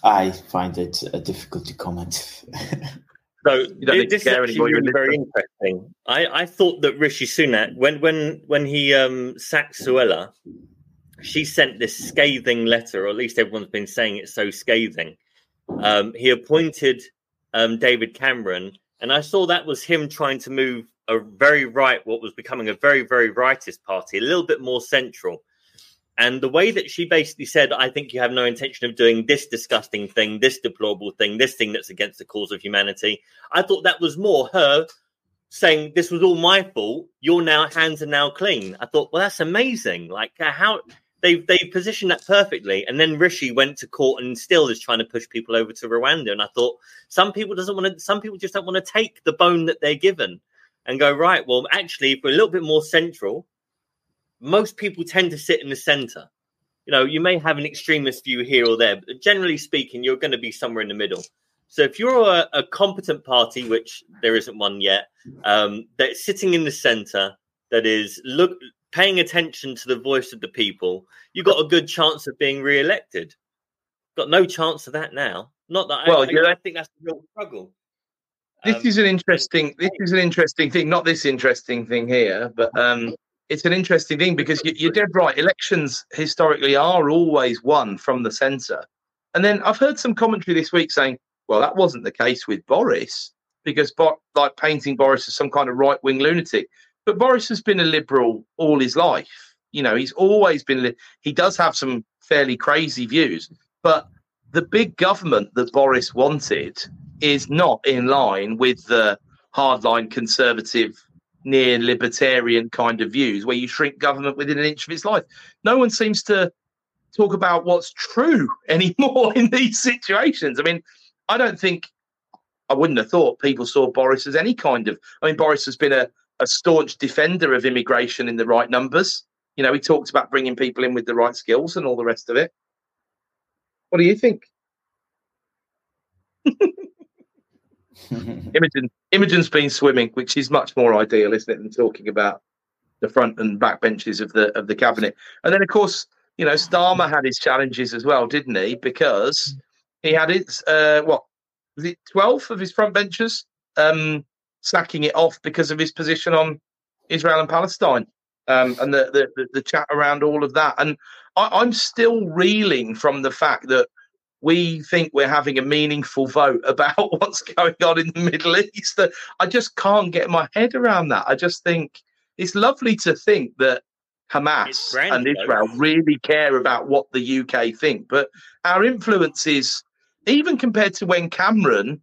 I find it uh, difficult to comment. So You don't need to this is actually really very interesting. I, I thought that Rishi Sunak, when when when he um, sacked Suella, she sent this scathing letter, or at least everyone's been saying it's so scathing. Um, he appointed um, David Cameron, and I saw that was him trying to move a very right, what was becoming a very very rightist party, a little bit more central. And the way that she basically said, I think you have no intention of doing this disgusting thing, this deplorable thing, this thing that's against the cause of humanity. I thought that was more her saying, This was all my fault. Your now hands are now clean. I thought, well, that's amazing. Like, uh, how they've they positioned that perfectly. And then Rishi went to court and still is trying to push people over to Rwanda. And I thought some people doesn't want to. Some people just don't want to take the bone that they're given and go right. Well, actually, if we're a little bit more central, most people tend to sit in the center. You know, you may have an extremist view here or there, but generally speaking, you're going to be somewhere in the middle. So if you're a, a competent party, which there isn't one yet, um, that's sitting in the center, that is look paying attention to the voice of the people, you got a good chance of being re-elected. Got no chance of that now. Not that well, I, I think that's a real struggle. This um, is an interesting. This is an interesting thing. Not this interesting thing here, but um, it's an interesting thing because you, are dead right. Elections historically are always won from the centre, and then I've heard some commentary this week saying, "Well, that wasn't the case with Boris because, like, painting Boris as some kind of right wing lunatic." But Boris has been a liberal all his life. You know, he's always been. He does have some fairly crazy views, but the big government that Boris wanted is not in line with the hardline conservative, near libertarian kind of views where you shrink government within an inch of its life. No one seems to talk about what's true anymore in these situations. I mean, I don't think I wouldn't have thought people saw Boris as any kind of. I mean, Boris has been a a staunch defender of immigration in the right numbers. You know, he talked about bringing people in with the right skills and all the rest of it. What do you think? Imogen, Imogen's been swimming, which is much more ideal, isn't it, than talking about the front and back benches of the of the cabinet. And then, of course, you know, Starmer had his challenges as well, didn't he? Because he had his uh, what was it twelve of his front benches um, sacking it off because of his position on Israel and Palestine um, and the, the, the chat around all of that. And I, am still reeling from the fact that we think we're having a meaningful vote about what's going on in the Middle East. I just can't get my head around that. I just think it's lovely to think that Hamas and Israel really care about what the UK think, but our influence is even compared to when Cameron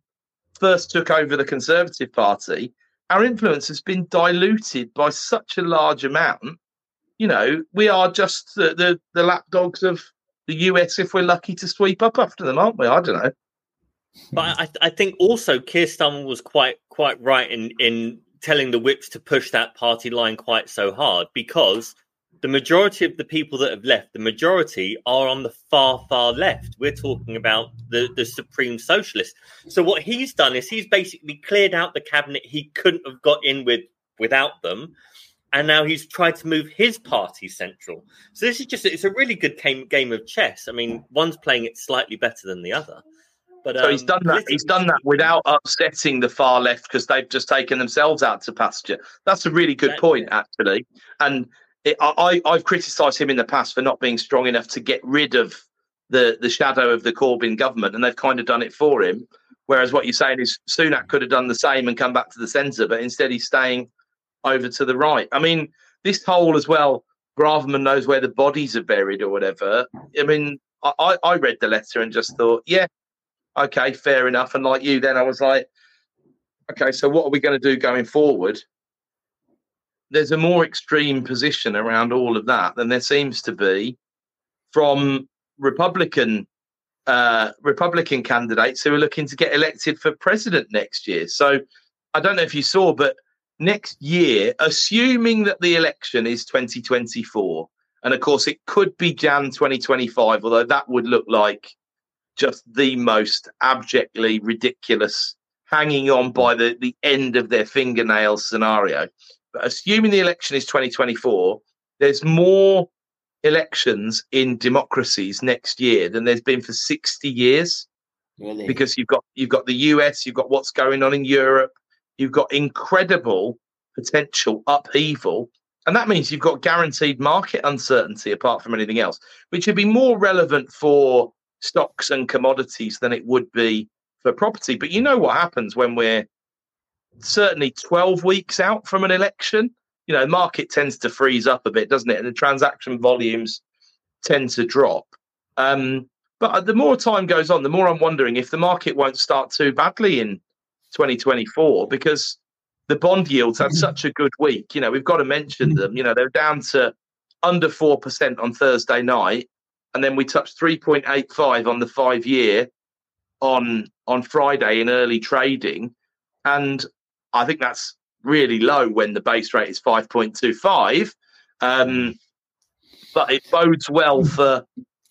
first took over the Conservative Party, our influence has been diluted by such a large amount. You know, we are just the, the, the lapdogs of the US if we're lucky to sweep up after them, aren't we? I don't know. But I, I think also Keir Starmer was quite quite right in in telling the whips to push that party line quite so hard because the majority of the people that have left, the majority are on the far, far left. We're talking about the, the supreme socialist. So what he's done is he's basically cleared out the cabinet he couldn't have got in with without them. And now he's tried to move his party central. So this is just, it's a really good game, game of chess. I mean, one's playing it slightly better than the other. But, um, so he's um, done that. He's done that without upsetting the far left because they've just taken themselves out to pasture. That's a really good point, actually. And it, I, I've criticised him in the past for not being strong enough to get rid of the the shadow of the Corbyn government, and they've kind of done it for him. Whereas what you're saying is Sunak could have done the same and come back to the centre, but instead he's staying over to the right. I mean, this whole as well. Braverman knows where the bodies are buried or whatever. I mean, I, I read the letter and just thought, yeah, okay, fair enough. And like you, then I was like, okay, so what are we going to do going forward? there's a more extreme position around all of that than there seems to be from Republican uh, Republican candidates who are looking to get elected for president next year. So I don't know if you saw, but next year, assuming that the election is 2024, and of course it could be Jan 2025, although that would look like just the most abjectly ridiculous hanging on by the, the end of their fingernails scenario. But assuming the election is 2024, there's more elections in democracies next year than there's been for 60 years. Really? Because you've got you've got the US, you've got what's going on in Europe, you've got incredible potential upheaval. And that means you've got guaranteed market uncertainty apart from anything else, which would be more relevant for stocks and commodities than it would be for property. But you know what happens when we're certainly 12 weeks out from an election, you know, market tends to freeze up a bit, doesn't it? And the transaction volumes tend to drop. Um, but the more time goes on, the more I'm wondering if the market won't start too badly in 2024 because the bond yields had mm-hmm. such a good week. You know, we've got to mention them. You know, they're down to under 4% on Thursday night. And then we touched 3.85 on the five year on on Friday in early trading. And I think that's really low when the base rate is 5.25. Um, but it bodes well for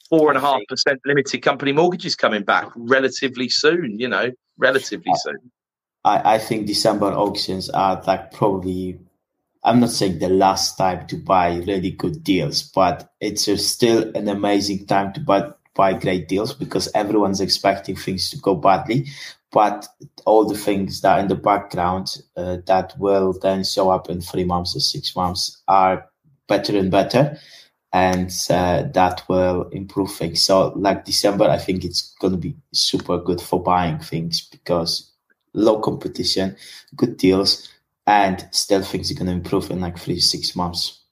four and a half percent limited company mortgages coming back relatively soon, you know, relatively soon. I, I think December auctions are like probably I'm not saying the last time to buy really good deals, but it's still an amazing time to buy buy great deals because everyone's expecting things to go badly. But all the things that are in the background uh, that will then show up in three months or six months are better and better, and uh, that will improve things. So, like December, I think it's going to be super good for buying things because low competition, good deals and still things are going to improve in like three six months.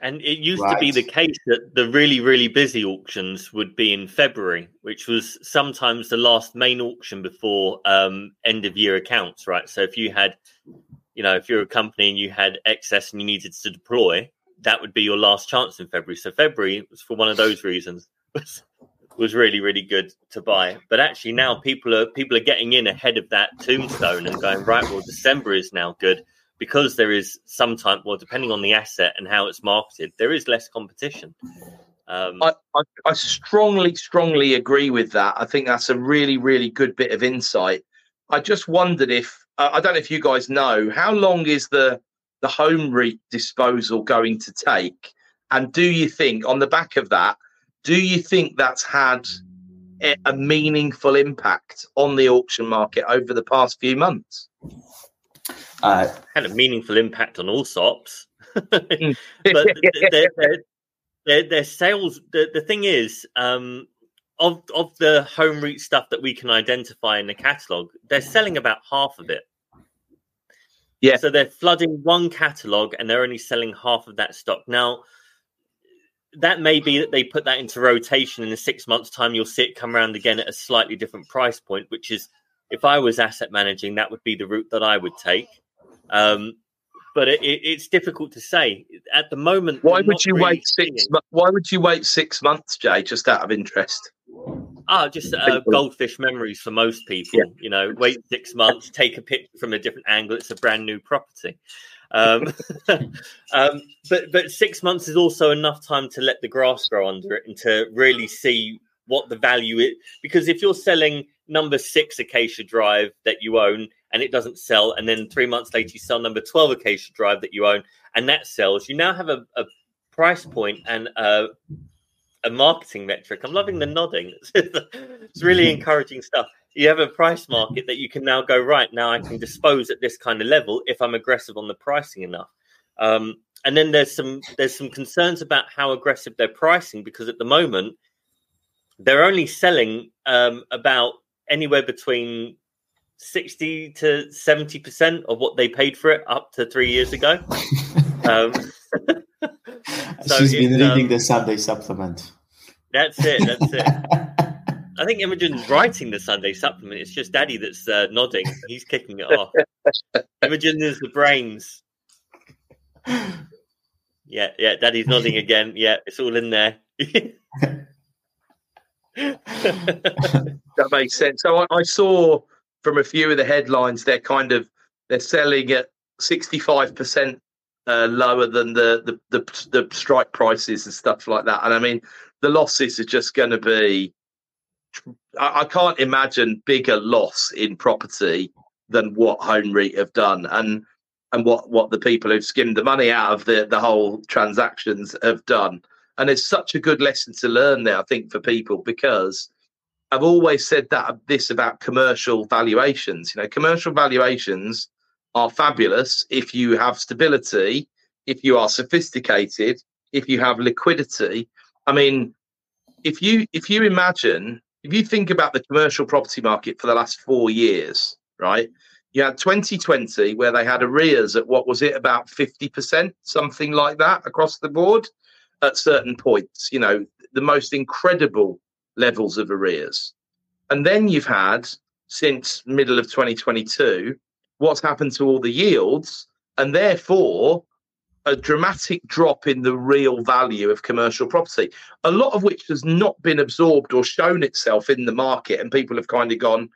And it used right. to be the case that the really, really busy auctions would be in February, which was sometimes the last main auction before um, end of year accounts, right? So if you had, you know, if you're a company and you had excess and you needed to deploy, that would be your last chance in February. So February was for one of those reasons was really really good to buy. But actually now people are people are getting in ahead of that tombstone and going right. Well, December is now good because there is sometimes well depending on the asset and how it's marketed, there is less competition. Um, I, I, I strongly strongly agree with that. I think that's a really really good bit of insight. I just wondered if uh, I don't know if you guys know how long is the the home REIT disposal going to take, and do you think on the back of that do you think that's had a meaningful impact on the auction market over the past few months? Uh, had a meaningful impact on all SOPs, hmm. but their, their, their, sales. The, the thing is, um, of of the home REIT stuff that we can identify in the catalog, they're selling about half of it. Yeah. So they're flooding one catalog and they're only selling half of that stock. Now, that may be that they put that into rotation in a six months time you'll see it come around again at a slightly different price point which is if i was asset managing that would be the route that i would take. Um, but it, it, it's difficult to say. At the moment why would you really wait six why would you wait six months jay just out of interest? Ah just uh, goldfish memories for most people yeah. you know wait six months take a picture from a different angle it's a brand new property um, um, but but six months is also enough time to let the grass grow under it and to really see what the value is. Because if you're selling number six Acacia Drive that you own and it doesn't sell, and then three months later you sell number twelve Acacia Drive that you own and that sells, you now have a, a price point and a, a marketing metric. I'm loving the nodding. it's really encouraging stuff you have a price market that you can now go right now i can dispose at this kind of level if i'm aggressive on the pricing enough. Um, and then there's some there's some concerns about how aggressive they're pricing because at the moment they're only selling um, about anywhere between 60 to 70 percent of what they paid for it up to three years ago. Um, so she's been reading um, the sunday supplement. That's it that's it I think Imogen's writing the Sunday supplement. It's just Daddy that's uh, nodding. He's kicking it off. Imogen is the brains. Yeah, yeah. Daddy's nodding again. Yeah, it's all in there. that makes sense. So I, I, saw from a few of the headlines they're kind of they're selling at sixty five percent uh, lower than the, the the the strike prices and stuff like that. And I mean the losses are just going to be I, I can't imagine bigger loss in property than what Home REIT have done, and and what what the people who've skimmed the money out of the the whole transactions have done. And it's such a good lesson to learn there, I think, for people because I've always said that this about commercial valuations. You know, commercial valuations are fabulous if you have stability, if you are sophisticated, if you have liquidity. I mean, if you if you imagine if you think about the commercial property market for the last four years, right? You had 2020 where they had arrears at what was it about 50%, something like that across the board at certain points, you know, the most incredible levels of arrears. And then you've had since middle of 2022 what's happened to all the yields and therefore a dramatic drop in the real value of commercial property, a lot of which has not been absorbed or shown itself in the market. And people have kind of gone,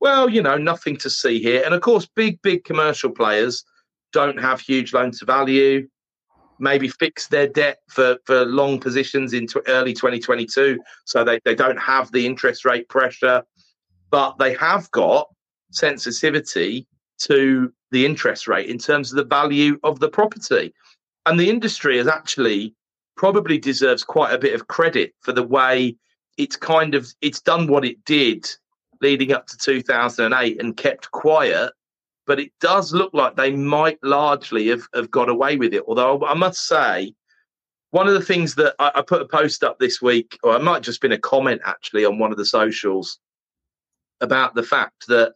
well, you know, nothing to see here. And of course, big, big commercial players don't have huge loan to value, maybe fix their debt for, for long positions into early 2022. So they, they don't have the interest rate pressure, but they have got sensitivity to the interest rate in terms of the value of the property. And the industry has actually probably deserves quite a bit of credit for the way it's kind of it's done what it did leading up to 2008 and kept quiet but it does look like they might largely have, have got away with it although i must say one of the things that I, I put a post up this week or it might just been a comment actually on one of the socials about the fact that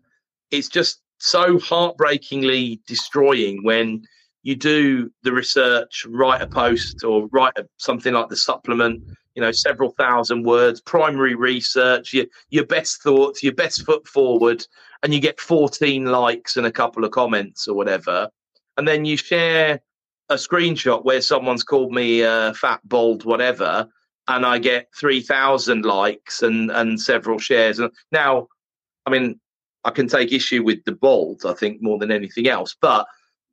it's just so heartbreakingly destroying when you do the research, write a post or write a, something like the supplement, you know, several thousand words, primary research, your, your best thoughts, your best foot forward, and you get 14 likes and a couple of comments or whatever. And then you share a screenshot where someone's called me uh, fat, bald, whatever, and I get 3,000 likes and, and several shares. And now, I mean, I can take issue with the bold, I think, more than anything else. But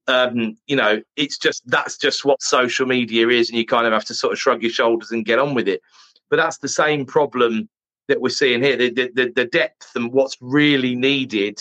um, you know, it's just that's just what social media is, and you kind of have to sort of shrug your shoulders and get on with it. But that's the same problem that we're seeing here: the the, the depth and what's really needed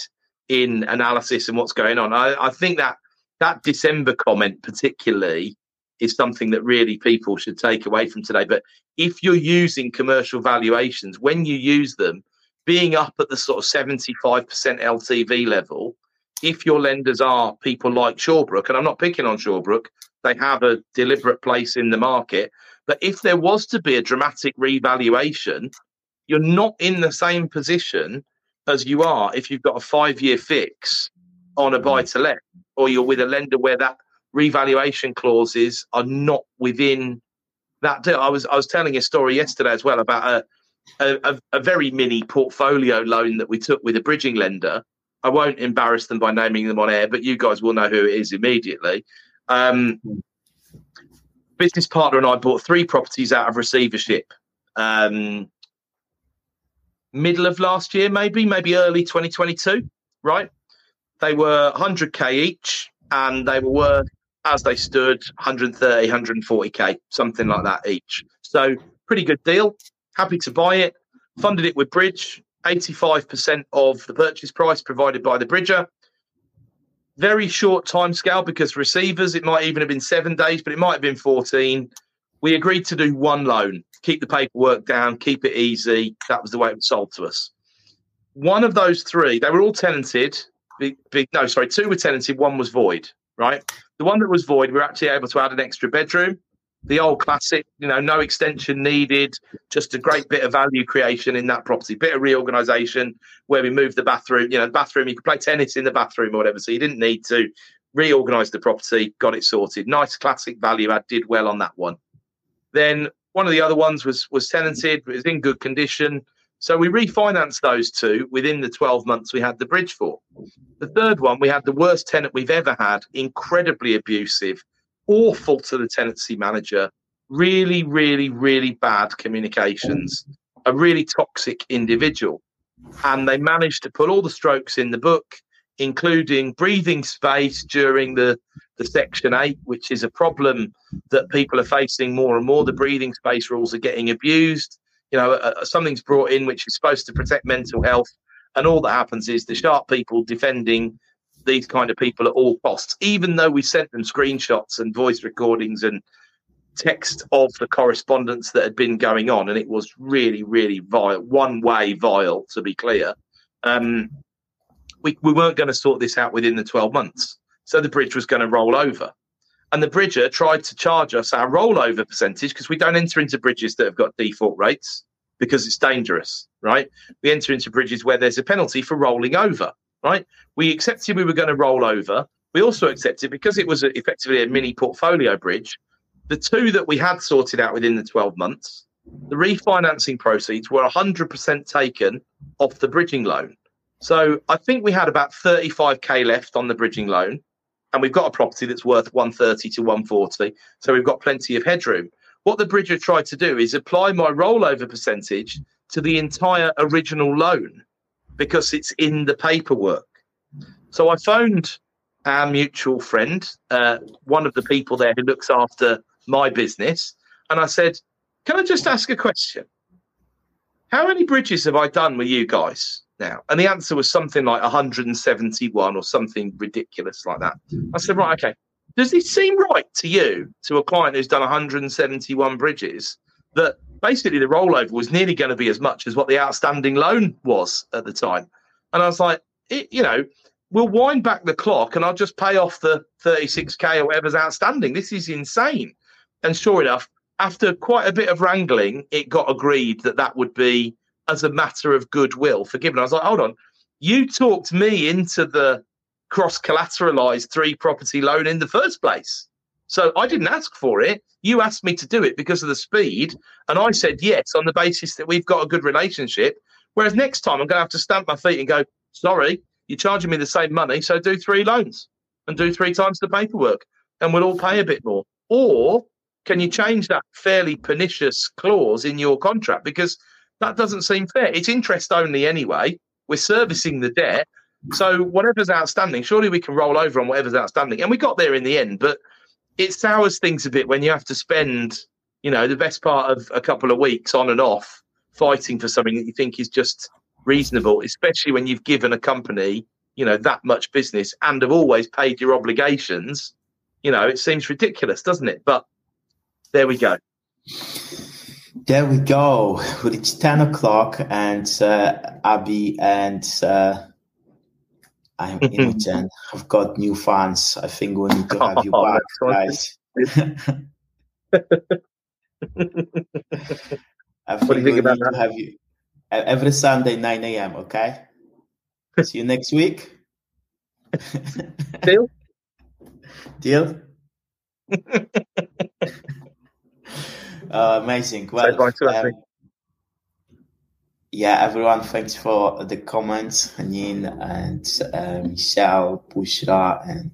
in analysis and what's going on. I, I think that that December comment, particularly, is something that really people should take away from today. But if you're using commercial valuations, when you use them, being up at the sort of 75% LTV level, if your lenders are people like Shawbrook, and I'm not picking on Shawbrook, they have a deliberate place in the market. But if there was to be a dramatic revaluation, you're not in the same position as you are if you've got a five year fix on a buy to let, or you're with a lender where that revaluation clauses are not within that deal. I was I was telling a story yesterday as well about a a, a, very mini portfolio loan that we took with a bridging lender. I won't embarrass them by naming them on air, but you guys will know who it is immediately. Um, business partner and I bought three properties out of receivership. Um, middle of last year, maybe, maybe early 2022, right? They were 100k each, and they were worth, as they stood, 130, 140k, something like that each. So, pretty good deal happy to buy it. Funded it with bridge, 85% of the purchase price provided by the bridger. Very short time scale because receivers, it might even have been seven days, but it might have been 14. We agreed to do one loan, keep the paperwork down, keep it easy. That was the way it was sold to us. One of those three, they were all tenanted. No, sorry, two were tenanted, one was void, right? The one that was void, we were actually able to add an extra bedroom the old classic, you know, no extension needed, just a great bit of value creation in that property, bit of reorganization where we moved the bathroom, you know, bathroom, you could play tennis in the bathroom or whatever. So you didn't need to reorganize the property, got it sorted. Nice classic value add, did well on that one. Then one of the other ones was was tenanted, it was in good condition. So we refinanced those two within the 12 months we had the bridge for. The third one, we had the worst tenant we've ever had, incredibly abusive, awful to the tenancy manager. Really, really, really bad communications. A really toxic individual. And they managed to put all the strokes in the book, including breathing space during the, the Section 8, which is a problem that people are facing more and more. The breathing space rules are getting abused. You know, uh, something's brought in which is supposed to protect mental health. And all that happens is the sharp people defending these kind of people at all costs, even though we sent them screenshots and voice recordings and text of the correspondence that had been going on, and it was really, really vile, one way vile, to be clear. Um, we, we weren't going to sort this out within the 12 months. So the bridge was going to roll over. And the bridger tried to charge us our rollover percentage because we don't enter into bridges that have got default rates because it's dangerous, right? We enter into bridges where there's a penalty for rolling over right? We accepted we were going to roll over. We also accepted because it was a, effectively a mini portfolio bridge. The two that we had sorted out within the 12 months, the refinancing proceeds were 100% taken off the bridging loan. So I think we had about 35k left on the bridging loan. and we've got a property that's worth 130 to 140. So we've got plenty of headroom. What the bridger tried to do is apply my rollover percentage to the entire original loan because it's in the paperwork. So I phoned our mutual friend, uh, one of the people there who looks after my business, and I said, Can I just ask a question? How many bridges have I done with you guys now? And the answer was something like 171 or something ridiculous like that. I said, Right, okay. Does it seem right to you, to a client who's done 171 bridges, that basically the rollover was nearly going to be as much as what the outstanding loan was at the time? And I was like, it, you know, we'll wind back the clock and I'll just pay off the 36k or whatever's outstanding. This is insane. And sure enough, after quite a bit of wrangling, it got agreed that that would be as a matter of goodwill forgiven. I was like, hold on, you talked me into the cross collateralized three property loan in the first place. So I didn't ask for it. You asked me to do it because of the speed. And I said yes on the basis that we've got a good relationship. Whereas next time I'm going to have to stamp my feet and go, sorry, you're charging me the same money. So do three loans and do three times the paperwork and we'll all pay a bit more. Or can you change that fairly pernicious clause in your contract? Because that doesn't seem fair. It's interest only anyway. We're servicing the debt. So whatever's outstanding, surely we can roll over on whatever's outstanding. And we got there in the end, but it sours things a bit when you have to spend, you know, the best part of a couple of weeks on and off fighting for something that you think is just reasonable, especially when you've given a company, you know, that much business and have always paid your obligations. You know, it seems ridiculous, doesn't it? But there we go. There we go. Well, it's 10 o'clock, and uh, Abby and uh, I'm Imogen. I've got new fans. I think we need to have you oh, back, guys. I think what do you think about that? Have you every Sunday, 9 a.m. Okay. See you next week. Deal. Deal. uh, amazing. Well, um, yeah, everyone, thanks for the comments, Hanin and uh, Michelle, Bushra, and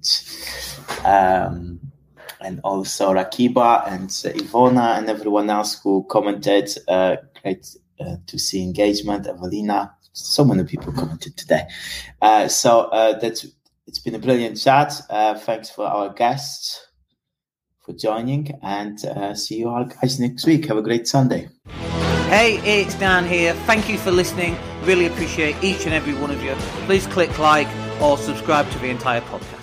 um, and also Rakiba and Ivona and everyone else who commented. Uh, great uh, to see engagement. Evelina, so many people commented today. Uh, so uh, that's it's been a brilliant chat. Uh, thanks for our guests for joining, and uh, see you all guys next week. Have a great Sunday. Hey, it's Dan here. Thank you for listening. Really appreciate each and every one of you. Please click like or subscribe to the entire podcast.